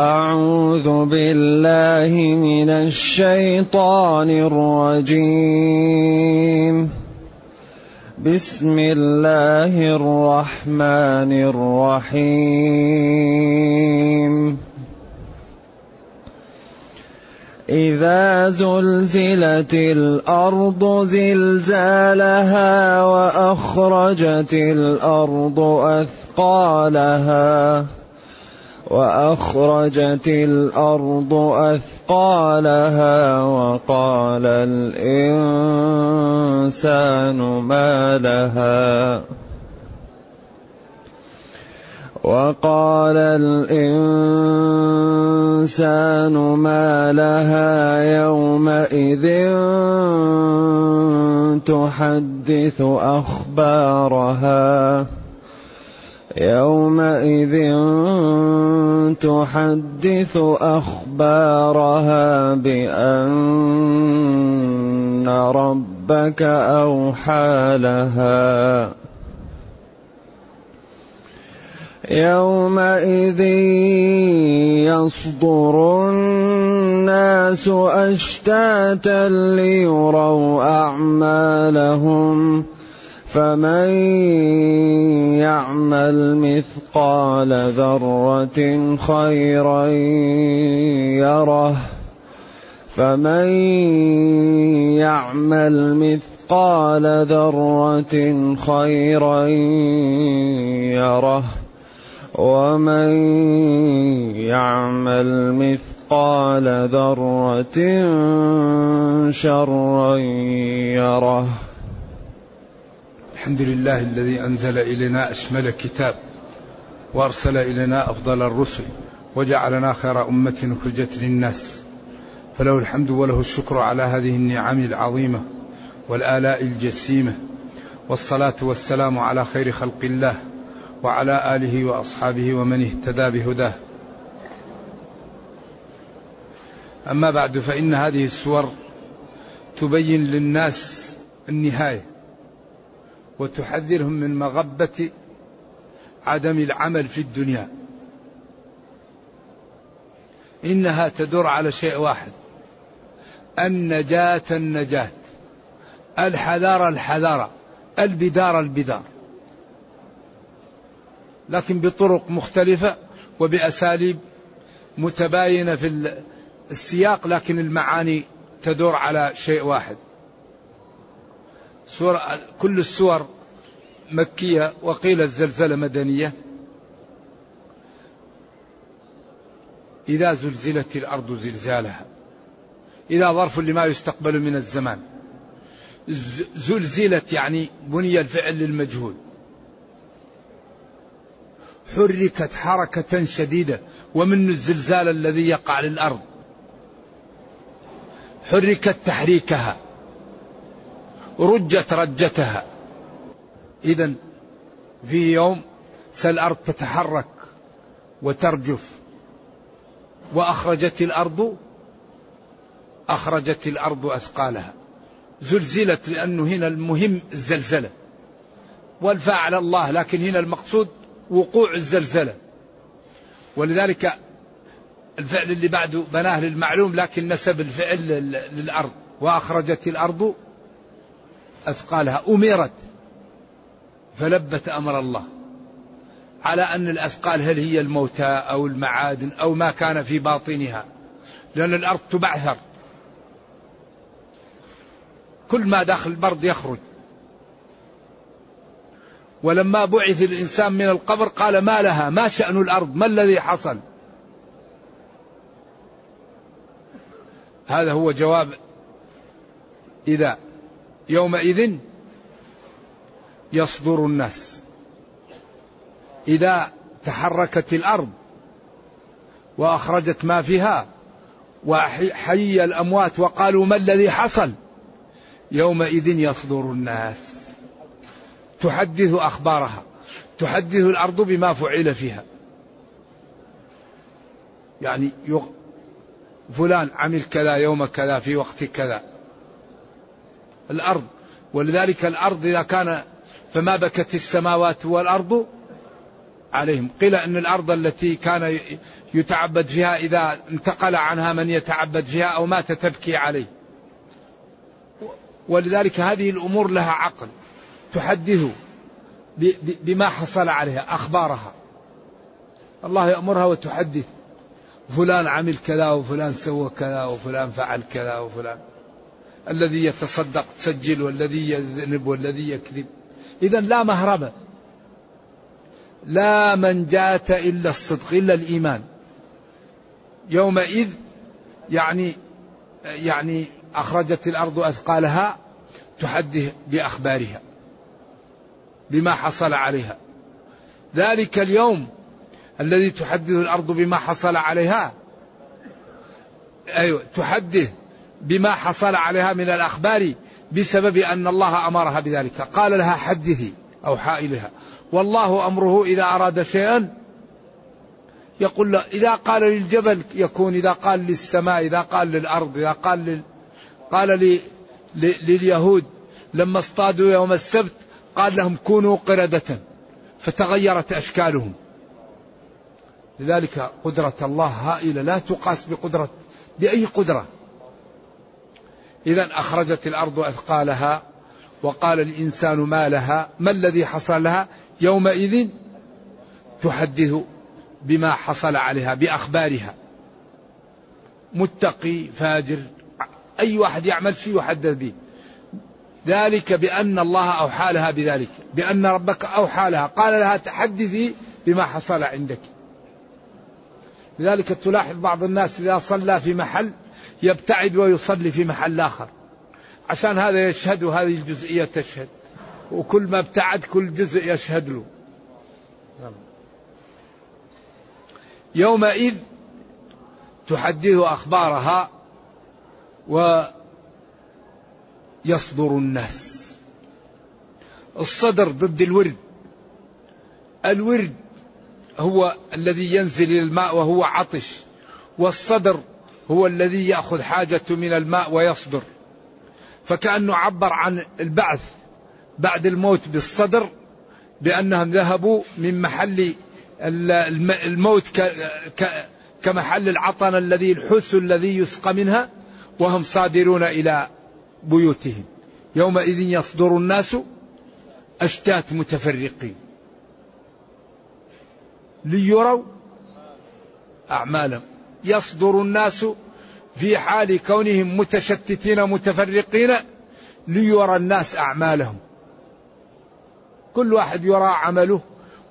أعوذ بالله من الشيطان الرجيم. بسم الله الرحمن الرحيم. إذا زلزلت الأرض زلزالها وأخرجت الأرض أثقالها وأخرجت الأرض أثقالها وقال الإنسان ما لها وقال الإنسان ما لها يومئذ تحدث أخبارها يومئذ تحدث أخبارها بأن ربك أوحى لها. يومئذ يصدر الناس أشتاتا ليروا أعمالهم. فمن يعمل مثقال ذرة خيرا يره. فمن يعمل مثقال ذرة خيرا يره. ومن يعمل مثقال ذرة شرا يره. الحمد لله الذي أنزل إلينا أشمل كتاب وأرسل إلينا أفضل الرسل وجعلنا خير أمة أخرجت للناس. فله الحمد وله الشكر على هذه النعم العظيمة والآلاء الجسيمة والصلاة والسلام على خير خلق الله وعلى آله وأصحابه ومن اهتدى بهداه. أما بعد فإن هذه السور تبين للناس النهاية وتحذرهم من مغبة عدم العمل في الدنيا. إنها تدور على شيء واحد النجاة النجاة الحذارة الحذارة البدار البدار. لكن بطرق مختلفة وبأساليب متباينة في السياق لكن المعاني تدور على شيء واحد. سورة كل السور مكية وقيل الزلزلة مدنية. إذا زلزلت الأرض زلزالها. إذا ظرف لما يستقبل من الزمان. زلزلت يعني بني الفعل للمجهول. حركت حركة شديدة. ومن الزلزال الذي يقع للأرض. حركت تحريكها. رجت رجتها. إذا في يوم سالأرض تتحرك وترجف. وأخرجت الأرض أخرجت الأرض أثقالها. زلزلت لأنه هنا المهم الزلزلة. والفاعل الله لكن هنا المقصود وقوع الزلزلة. ولذلك الفعل اللي بعده بناه للمعلوم لكن نسب الفعل للأرض. وأخرجت الأرض أثقالها أمرت فلبت أمر الله. على أن الأثقال هل هي الموتى أو المعادن أو ما كان في باطنها لأن الأرض تبعثر. كل ما داخل البرد يخرج. ولما بعث الإنسان من القبر قال ما لها ما شأن الأرض ما الذي حصل؟ هذا هو جواب إذا يومئذ يصدر الناس. إذا تحركت الأرض وأخرجت ما فيها وحي الأموات وقالوا ما الذي حصل؟ يومئذ يصدر الناس. تحدث أخبارها. تحدث الأرض بما فعل فيها. يعني فلان عمل كذا يوم كذا في وقت كذا. الأرض. ولذلك الأرض إذا كان فما بكت السماوات والأرض عليهم. قيل أن الأرض التي كان يتعبد فيها إذا انتقل عنها من يتعبد فيها أو مات تبكي عليه. ولذلك هذه الأمور لها عقل. تحدث بما حصل عليها أخبارها. الله يأمرها وتحدث. فلان عمل كذا وفلان سوى كذا وفلان فعل كذا وفلان. الذي يتصدق تسجل والذي يذنب والذي يكذب. إذا لا مهرب. لا منجاة إلا الصدق إلا الإيمان. يومئذ يعني يعني أخرجت الأرض أثقالها تحدث بأخبارها بما حصل عليها. ذلك اليوم الذي تحدث الأرض بما حصل عليها. أيوة تحدث بما حصل عليها من الأخبار بسبب أن الله أمرها بذلك. قال لها حدثي أو حائلها. والله أمره إذا أراد شيئا يقول له إذا قال للجبل يكون إذا قال للسماء إذا قال للأرض إذا قال لل... قال لي... ل... لليهود لما اصطادوا يوم السبت قال لهم كونوا قردة. فتغيرت أشكالهم. لذلك قدرة الله هائلة. لا تقاس بقدرة بأي قدرة. إذا أخرجت الأرض أثقالها وقال الإنسان ما لها ما الذي حصل لها؟ يومئذ تحدث بما حصل عليها بأخبارها. متقي فاجر أي واحد يعمل شيء يحدث به. ذلك بأن الله أوحى لها بذلك بأن ربك أوحى لها قال لها تحدثي بما حصل عندك. لذلك تلاحظ بعض الناس إذا صلى في محل يبتعد ويصلي في محل آخر. عشان هذا يشهد وهذه الجزئية تشهد. وكل ما ابتعد كل جزء يشهد له. يومئذ تحدث أخبارها ويصدر الناس. الصدر ضد الورد. الورد هو الذي ينزل الماء وهو عطش. والصدر هو الذي يأخذ حاجته من الماء ويصدر. فكأنه عبر عن البعث بعد الموت بالصدر بأنهم ذهبوا من محل الموت كمحل العطن الذي الحس الذي يسقى منها وهم صادرون إلى بيوتهم. يومئذ يصدر الناس أشتات متفرقين. ليروا أعمالهم. يصدر الناس في حال كونهم متشتتين متفرقين ليرى الناس أعمالهم. كل واحد يرى عمله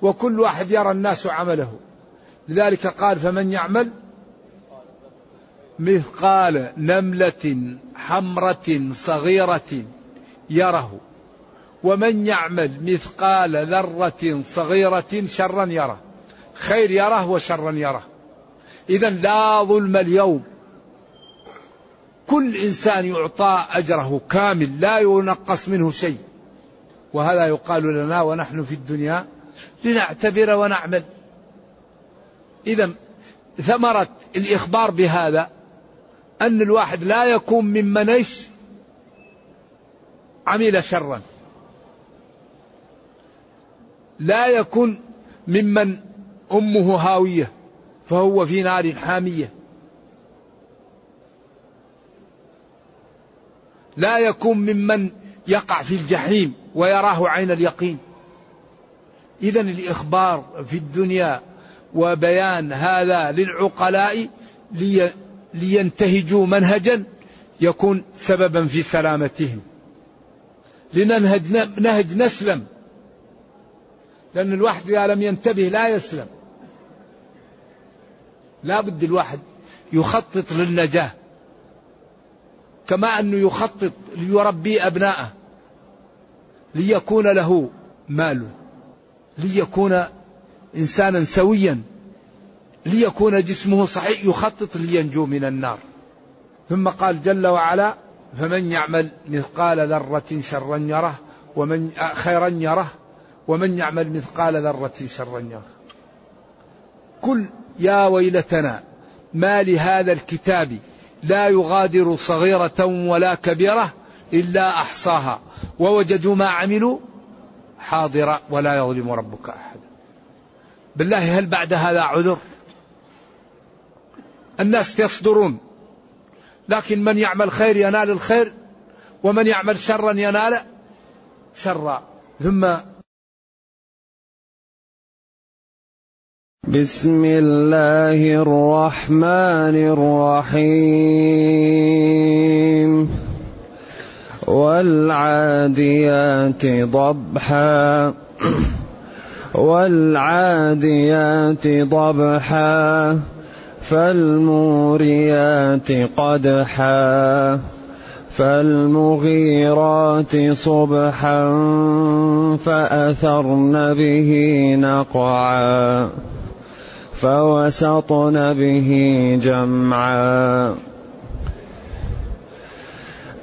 وكل واحد يرى الناس عمله. لذلك قال فمن يعمل مثقال نملة حمرة صغيرة يره ومن يعمل مثقال ذرة صغيرة شرا يره. خير يره وشرا يره. إذا لا ظلم اليوم. كل إنسان يعطى أجره كامل لا ينقص منه شيء. وهذا يقال لنا ونحن في الدنيا لنعتبر ونعمل. إذا ثمرة الإخبار بهذا أن الواحد لا يكون ممن إيش؟ عمل شرا. لا يكون ممن أمه هاوية. فهو في نار حامية. لا يكون ممن يقع في الجحيم ويراه عين اليقين. إذا الإخبار في الدنيا وبيان هذا للعقلاء لي لينتهجوا منهجا يكون سببا في سلامتهم. لننهج نهج نسلم. لأن الواحد إذا لم ينتبه لا يسلم. لا بد الواحد يخطط للنجاة. كما أنه يخطط ليربي أبناءه ليكون له مال ليكون إنسانا سويا ليكون جسمه صحيح يخطط لينجو من النار. ثم قال جل وعلا فمن يعمل مثقال ذرة شرا يره ومن خيرا يره ومن يعمل مثقال ذرة شرا يره. كل يا ويلتنا ما لهذا الكتاب لا يغادر صغيرة ولا كبيرة إلا أحصاها. ووجدوا ما عملوا حاضرا ولا يظلم ربك أحدا. بالله هل بعد هذا عذر؟ الناس يصدرون لكن من يعمل خير ينال الخير ومن يعمل شرا ينال شرا. ثم بسم الله الرحمن الرحيم. والعاديات ضبحا. والعاديات ضبحا. فالموريات قدحا. فالمغيرات صبحا. فأثرن به نقعا. فوسطن به جمعا.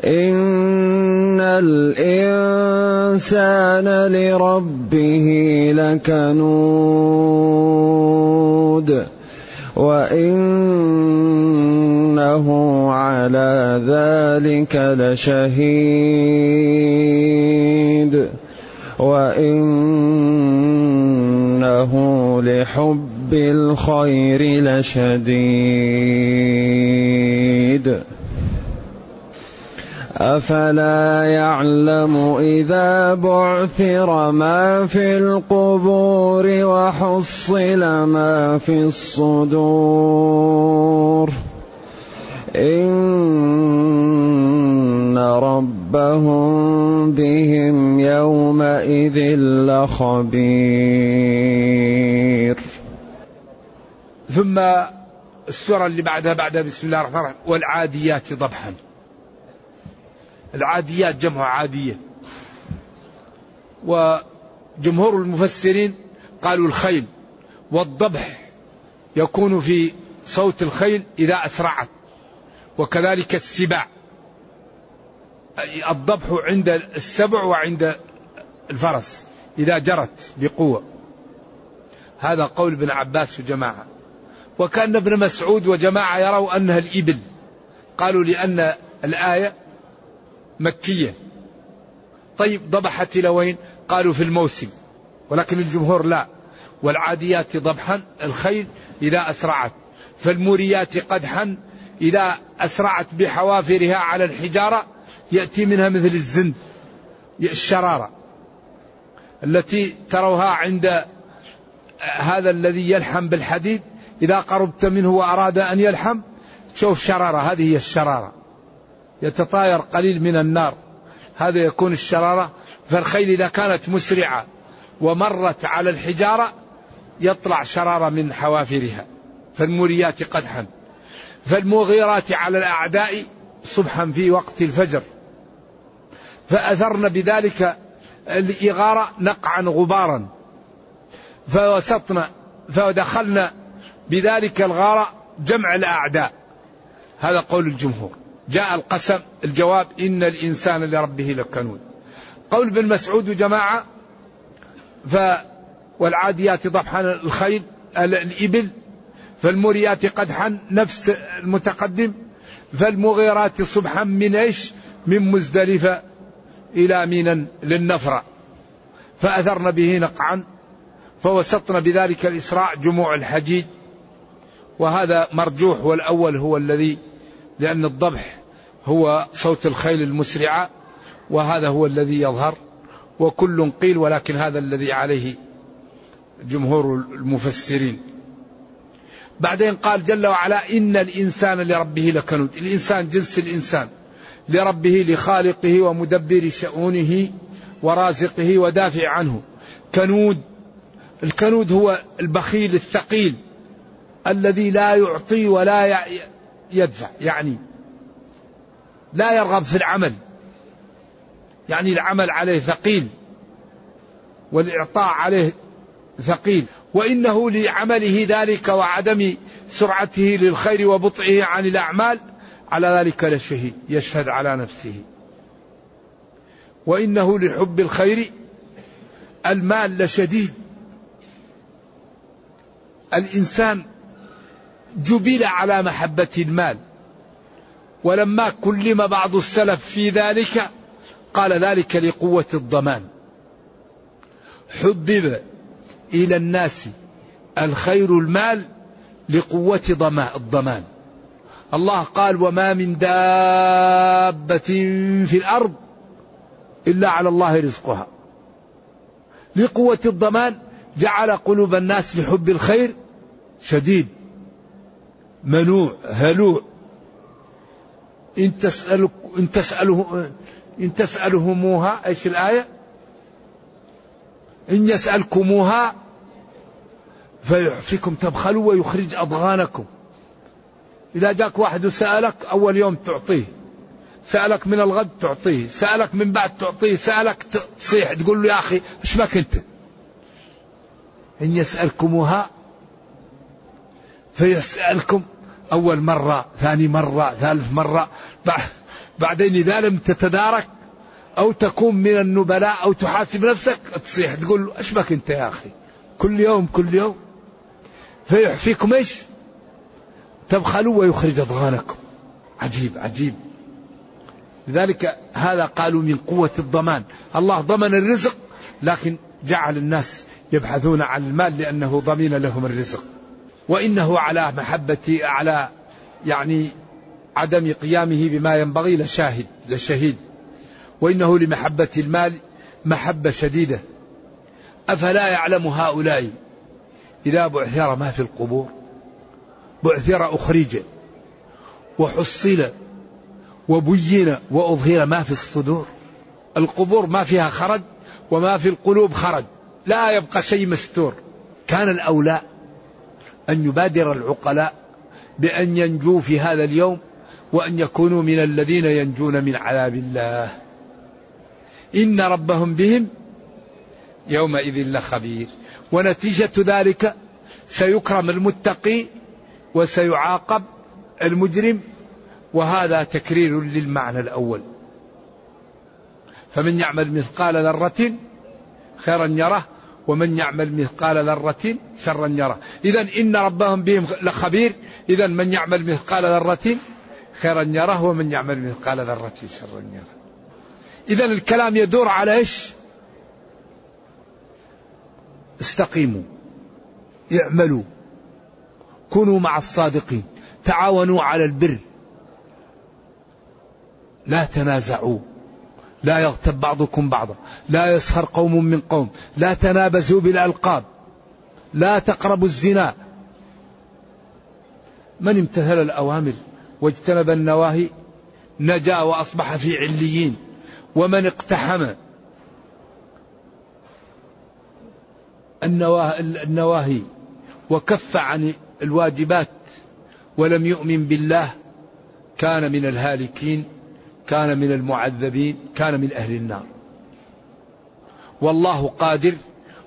إن الإنسان لربه لكنود وإنه على ذلك لشهيد وإنه لحب الخير لشديد. أفلا يعلم إذا بعثر ما في القبور وحصل ما في الصدور. إن ربهم بهم يومئذ لخبير. ثم السورة اللي بعدها بعدها بسم الله الرحمن الرحيم. والعاديات ضبحا. العاديات جمع عادية. وجمهور المفسرين قالوا الخيل والضبح يكون في صوت الخيل إذا أسرعت. وكذلك السباع. الضبح عند السبع وعند الفرس إذا جرت بقوة. هذا قول ابن عباس وجماعة. وكان ابن مسعود وجماعة يروا أنها الإبل. قالوا لأن الآية مكية. طيب ضبحت إلى وين؟ قالوا في الموسم. ولكن الجمهور لا. والعاديات ضبحا الخيل إذا أسرعت. فالموريات قدحا إذا أسرعت بحوافرها على الحجارة يأتي منها مثل الزند الشرارة. التي تروها عند هذا الذي يلحم بالحديد إذا قربت منه وأراد أن يلحم شوف شرارة هذه هي الشرارة. يتطاير قليل من النار. هذا يكون الشرارة. فالخيل إذا كانت مسرعة ومرت على الحجارة يطلع شرارة من حوافرها. فالموريات قدحا. فالمغيرات على الأعداء صبحا في وقت الفجر. فأثرن بذلك الإغارة نقعا غبارا. فوسطنا فدخلنا بذلك الغارة جمع الأعداء. هذا قول الجمهور. جاء القسم الجواب إن الإنسان لربه لكنود. قول ابن مسعود وجماعة ف والعاديات ضبحا الخيل الإبل فالموريات قدحا نفس المتقدم فالمغيرات صبحا من إيش؟ من مزدلفة إلى مينا للنفرة. فأثرن به نقعا فوسطن بذلك الإسراء جموع الحجيج. وهذا مرجوح والأول هو الذي لأن الضبح هو صوت الخيل المسرعة وهذا هو الذي يظهر وكل قيل ولكن هذا الذي عليه جمهور المفسرين. بعدين قال جل وعلا إن الإنسان لربه لكنود الإنسان جنس الإنسان لربه لخالقه ومدبر شؤونه ورازقه ودافع عنه. كنود الكنود هو البخيل الثقيل الذي لا يعطي ولا يدفع يعني لا يرغب في العمل. يعني العمل عليه ثقيل والإعطاء عليه ثقيل. وإنه لعمله ذلك وعدم سرعته للخير وبطئه عن الأعمال على ذلك لشهيد يشهد على نفسه. وإنه لحب الخير المال لشديد الإنسان جبل على محبة المال. ولما كلم بعض السلف في ذلك قال ذلك لقوة الضمان. حبب إلى الناس الخير المال لقوة الضمان. الله قال وما من دابة في الأرض إلا على الله رزقها. لقوة الضمان جعل قلوب الناس لحب الخير شديد. منوع هلوع إن تسأل إن تسأله إن تسألهموها إيش الآية؟ إن يسألكموها فيحفكم تبخلوا ويخرج أضغانكم. إذا جاك واحد وسألك أول يوم تعطيه. سألك من الغد تعطيه. سألك من بعد تعطيه. سألك تصيح تقول له يا أخي إيش بك أنت إن يسألكموها فيسألكم. أول مرة ثاني مرة ثالث مرة بعدين إذا لم تتدارك أو تكون من النبلاء أو تحاسب نفسك تصيح تقول له إيش بك أنت يا أخي؟ كل يوم كل يوم. فيحفيكم إيش؟ تبخلوا ويخرج أضغانكم. عجيب عجيب. لذلك هذا قالوا من قوة الضمان. الله ضمن الرزق لكن جعل الناس يبحثون عن المال لأنه ضمين لهم الرزق. وإنه على محبة على يعني عدم قيامه بما ينبغي لشاهد لشهيد وإنه لمحبة المال محبة شديدة. أفلا يعلم هؤلاء إذا بعثر ما في القبور؟ بعثر أخرج وحصل وبين وأظهر ما في الصدور. القبور ما فيها خرج وما في القلوب خرج. لا يبقى شيء مستور. كان الأولى أن يبادر العقلاء بأن ينجوا في هذا اليوم وأن يكونوا من الذين ينجون من عذاب الله. إن ربهم بهم يومئذ لخبير. ونتيجة ذلك سيكرم المتقي وسيعاقب المجرم وهذا تكرير للمعنى الأول. فمن يعمل مثقال ذرة خيرا يره ومن يعمل مثقال ذرة شرا يره إذا إن ربهم بهم لخبير. إذا من يعمل مثقال ذرة خيرا يره ومن يعمل مثقال ذرة شرا يره إذا الكلام يدور على إيش؟ استقيموا. اعملوا. كونوا مع الصادقين. تعاونوا على البر. لا تنازعوا. لا يغتب بعضكم بعضا. لا يسخر قوم من قوم. لا تنابزوا بالألقاب. لا تقربوا الزنا. من امتثل الأوامر واجتنب النواهي؟ نجا وأصبح في عليين. ومن اقتحم؟ النواهي وكف عن الواجبات. ولم يؤمن بالله. كان من الهالكين. كان من المعذبين كان من أهل النار. والله قادر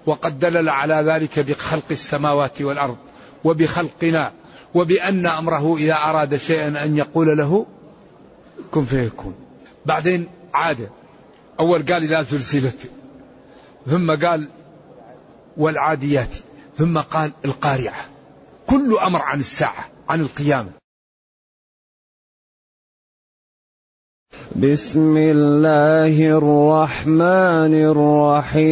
وقد دلل على ذلك بخلق السماوات والأرض وبخلقنا وبأن أمره إذا أراد شيئا أن يقول له كن فيكون. بعدين عاد أول قال إذا زلزلت ثم قال والعاديات ثم قال القارعة. كل أمر عن الساعة عن القيامة. بسم الله الرحمن الرحيم.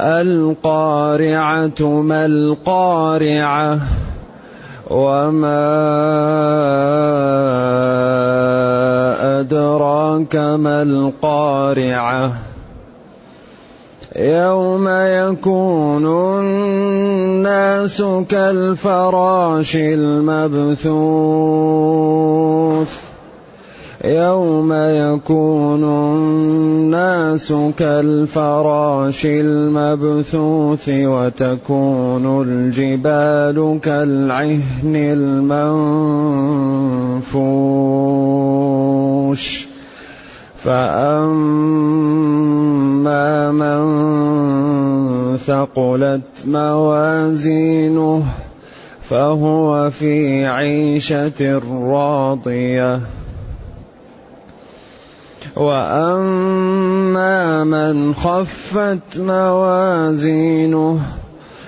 القارعة ما القارعة وما أدراك ما القارعة. يوم يكون الناس كالفراش المبثوث. يوم يكون الناس كالفراش المبثوث وتكون الجبال كالعهن المنفوش. فأما من ثقلت موازينه فهو في عيشة راضية وأما من خفت موازينه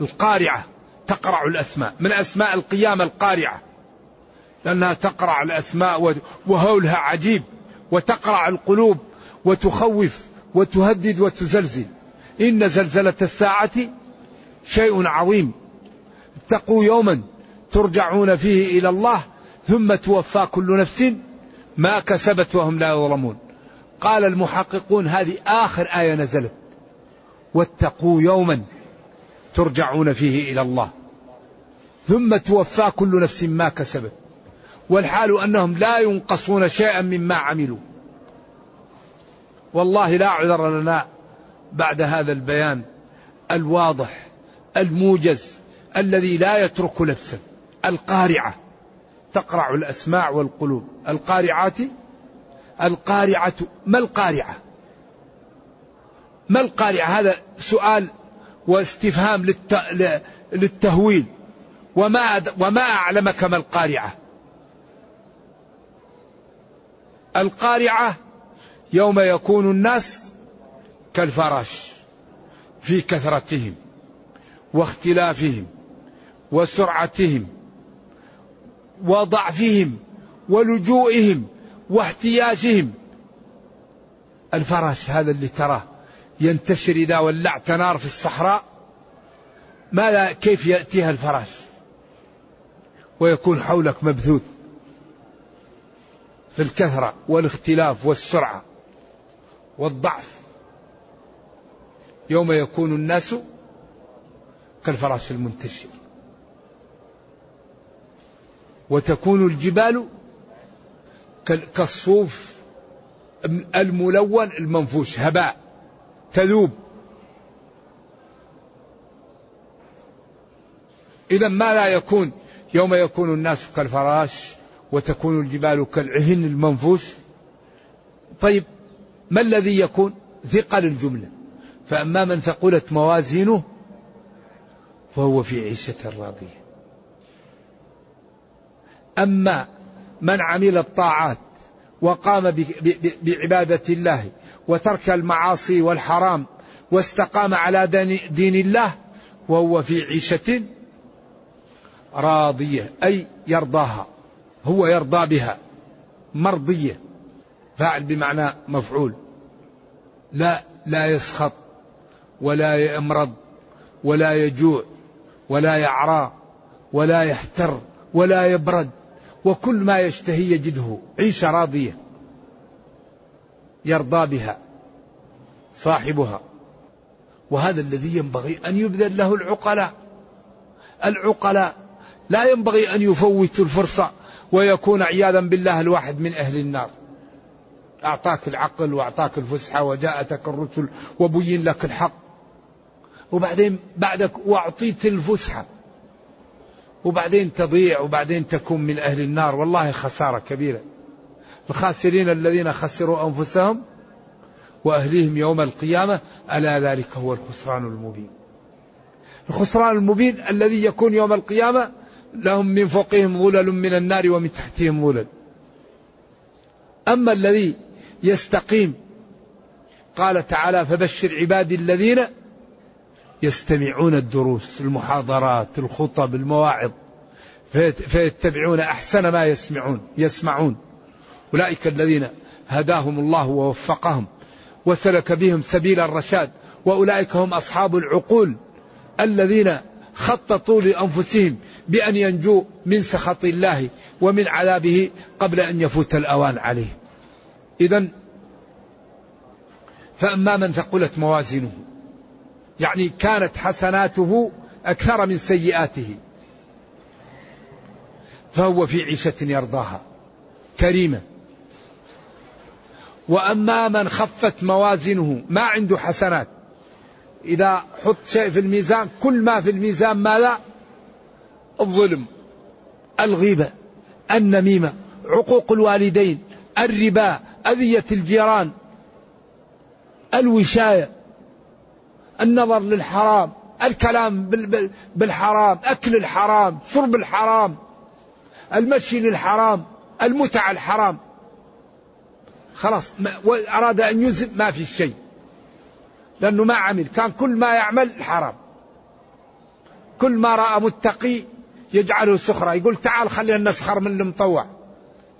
القارعة تقرع الأسماء. من أسماء القيامة القارعة. لأنها تقرع الأسماء وهولها عجيب وتقرع القلوب وتخوف وتهدد وتزلزل. إن زلزلة الساعة شيء عظيم. اتقوا يوما ترجعون فيه إلى الله ثم توفى كل نفس ما كسبت وهم لا يظلمون. قال المحققون هذه آخر آية نزلت. واتقوا يوما ترجعون فيه إلى الله. ثم توفى كل نفس ما كسبت. والحال أنهم لا ينقصون شيئا مما عملوا. والله لا عذر لنا بعد هذا البيان الواضح الموجز الذي لا يترك نفسا القارعة. تقرع الأسماع والقلوب. القارعات؟ القارعة. ما القارعة؟ ما القارعة؟ هذا سؤال واستفهام للت... للتهويل. وما وما أعلمك ما القارعة. القارعة يوم يكون الناس كالفراش في كثرتهم واختلافهم وسرعتهم وضعفهم ولجوئهم واحتياجهم. الفراش هذا اللي تراه. ينتشر إذا ولعت نار في الصحراء ماذا كيف يأتيها الفراش؟ ويكون حولك مبثوث في الكثرة والاختلاف والسرعة والضعف. يوم يكون الناس كالفراش المنتشر. وتكون الجبال كالصوف الملون المنفوش هباء. تذوب. إذا ما لا يكون؟ يوم يكون الناس كالفراش وتكون الجبال كالعهن المنفوش. طيب ما الذي يكون؟ ثقل الجملة. فأما من ثقلت موازينه فهو في عيشة راضية. أما من عمل الطاعات وقام بعبادة الله وترك المعاصي والحرام واستقام على دين الله وهو في عيشة راضية أي يرضاها هو يرضى بها مرضية. فاعل بمعنى مفعول. لا لا يسخط ولا يمرض ولا يجوع ولا يعرى ولا يحتر ولا يبرد. وكل ما يشتهي يجده. عيشة راضية. يرضى بها. صاحبها. وهذا الذي ينبغي أن يبذل له العقلاء. العقلاء. لا ينبغي أن يفوتوا الفرصة ويكون عياذا بالله الواحد من أهل النار. أعطاك العقل وأعطاك الفسحة وجاءتك الرسل وبين لك الحق. وبعدين بعدك وأعطيت الفسحة. وبعدين تضيع وبعدين تكون من أهل النار. والله خسارة كبيرة. الخاسرين الذين خسروا أنفسهم وأهليهم يوم القيامة ألا ذلك هو الخسران المبين. الخسران المبين الذي يكون يوم القيامة لهم من فوقهم ظلل من النار ومن تحتهم ظلل أما الذي يستقيم قال تعالى فبشر عبادي الذين يستمعون الدروس المحاضرات الخطب المواعظ. فيتبعون أحسن ما يسمعون يسمعون. أولئك الذين هداهم الله ووفقهم وسلك بهم سبيل الرشاد وأولئك هم أصحاب العقول الذين خططوا لأنفسهم بأن ينجوا من سخط الله ومن عذابه قبل أن يفوت الأوان عليه. إذا فأما من ثقلت موازينه يعني كانت حسناته أكثر من سيئاته. فهو في عيشة يرضاها كريمة. وأما من خفت موازنه ما عنده حسنات. إذا حط شيء في الميزان كل ما في الميزان ماذا؟ الظلم الغيبة النميمة عقوق الوالدين الربا أذية الجيران الوشاية. النظر للحرام الكلام بالحرام أكل الحرام شرب الحرام المشي للحرام المتع الحرام. خلاص أراد أن يذهب ما في شيء. لأنه ما عمل كان كل ما يعمل حرام. كل ما رأى متقي يجعله سخرة يقول تعال خلينا نسخر من المطوع.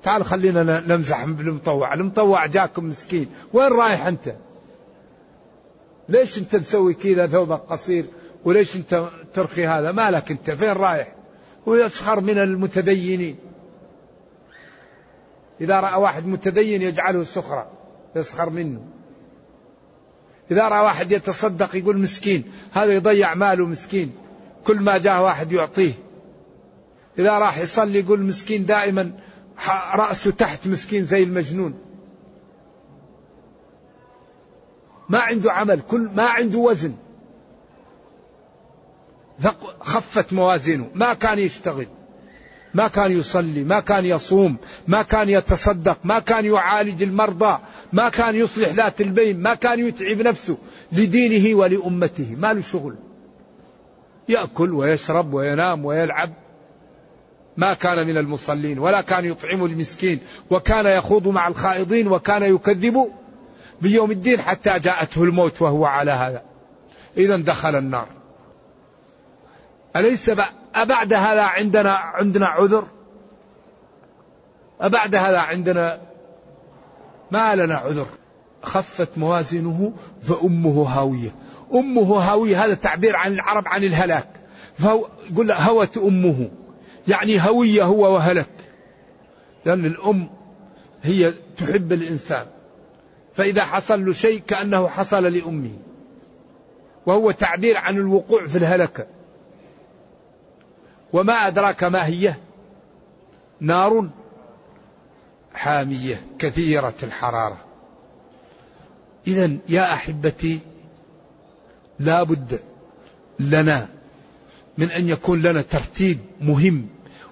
تعال خلينا نمزح بالمطوع المطوع جاكم مسكين. وين رايح أنت؟ ليش أنت مسوي كذا ثوبك قصير وليش أنت ترخي هذا؟ مالك أنت فين رايح؟ ويسخر من المتدينين. إذا رأى واحد متدين يجعله سخرة يسخر منه. إذا رأى واحد يتصدق يقول مسكين هذا يضيع ماله مسكين كل ما جاء واحد يعطيه. إذا راح يصلي يقول مسكين دائما رأسه تحت مسكين زي المجنون. ما عنده عمل كل ما عنده وزن. خفت موازينه. ما كان يشتغل ما كان يصلي ما كان يصوم ما كان يتصدق ما كان يعالج المرضى ما كان يصلح ذات البين ما كان يتعب نفسه لدينه ولأمته. ما له شغل. يأكل ويشرب وينام ويلعب. ما كان من المصلين ولا كان يطعم المسكين وكان يخوض مع الخائضين وكان يكذب بيوم الدين حتى جاءته الموت وهو على هذا. إذا دخل النار. أليس أبعد هذا عندنا عندنا عذر؟ أبعد هذا عندنا ما لنا عذر؟ خفت موازينه فأمه هاوية. أمه هاوية هذا تعبير عن العرب عن الهلاك. فهو يقول هوت أمه. يعني هوية هو وهلك. لأن الأم هي تحب الإنسان. فإذا حصل له شيء كأنه حصل لأمه. وهو تعبير عن الوقوع في الهلكة. وما أدراك ما هي؟ نار حامية كثيرة الحرارة. إذا يا أحبتي لا بد لنا من أن يكون لنا ترتيب مهم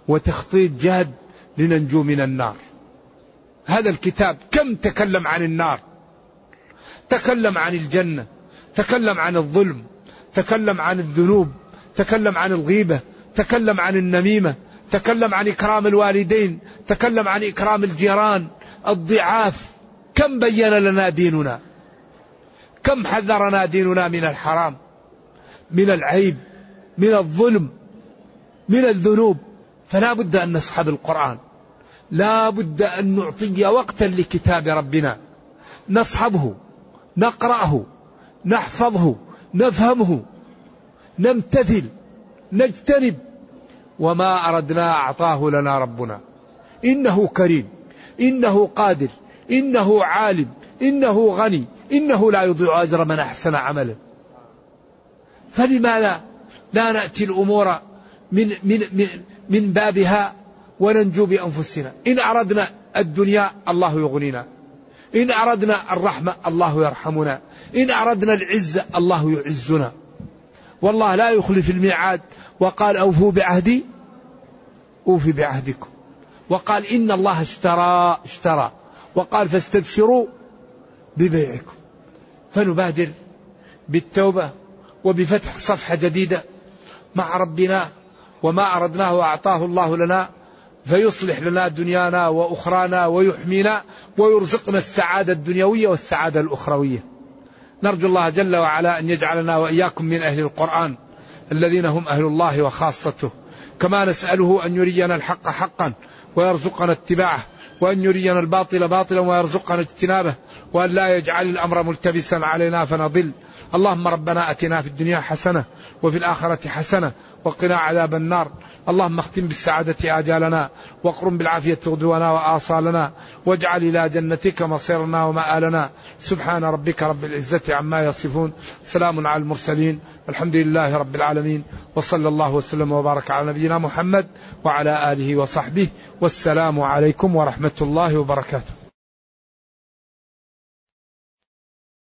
وتخطيط جاد لننجو من النار. هذا الكتاب كم تكلم عن النار؟ تكلم عن الجنة تكلم عن الظلم تكلم عن الذنوب تكلم عن الغيبة تكلم عن النميمة تكلم عن إكرام الوالدين تكلم عن إكرام الجيران الضعاف. كم بين لنا ديننا؟ كم حذرنا ديننا من الحرام من العيب من الظلم من الذنوب؟ فلا بد أن نصحب القرآن. لا بد أن نعطي وقتا لكتاب ربنا. نصحبه. نقرأه نحفظه نفهمه نمتثل نجتنب. وما أردنا أعطاه لنا ربنا. إنه كريم إنه قادر إنه عالم إنه غني إنه لا يضيع أجر من أحسن عملا فلماذا لا نأتي الأمور من, من, من, من بابها وننجو بأنفسنا. إن أردنا الدنيا الله يغنينا. إن أردنا الرحمة الله يرحمنا. إن أردنا العزة الله يعزنا. والله لا يخلف الميعاد وقال أوفوا بعهدي أوفي بعهدكم. وقال إن الله اشترى اشترى. وقال فاستبشروا ببيعكم. فنبادر بالتوبة وبفتح صفحة جديدة مع ربنا وما أردناه وأعطاه الله لنا فيصلح لنا دنيانا وأخرانا ويحمينا ويرزقنا السعادة الدنيوية والسعادة الأخروية. نرجو الله جل وعلا أن يجعلنا وإياكم من أهل القرآن الذين هم أهل الله وخاصته. كما نسأله أن يرينا الحق حقا ويرزقنا اتباعه وأن يرينا الباطل باطلا ويرزقنا اجتنابه وأن لا يجعل الأمر ملتبسا علينا فنضل. اللهم ربنا أتنا في الدنيا حسنة وفي الآخرة حسنة وقنا عذاب النار. اللهم اختم بالسعادة آجالنا واقرم بالعافية غدونا وآصالنا واجعل إلى جنتك مصيرنا ومآلنا. سبحان ربك رب العزة عما يصفون. سلام على المرسلين. الحمد لله رب العالمين. وصلى الله وسلم وبارك على نبينا محمد وعلى آله وصحبه. والسلام عليكم ورحمة الله وبركاته.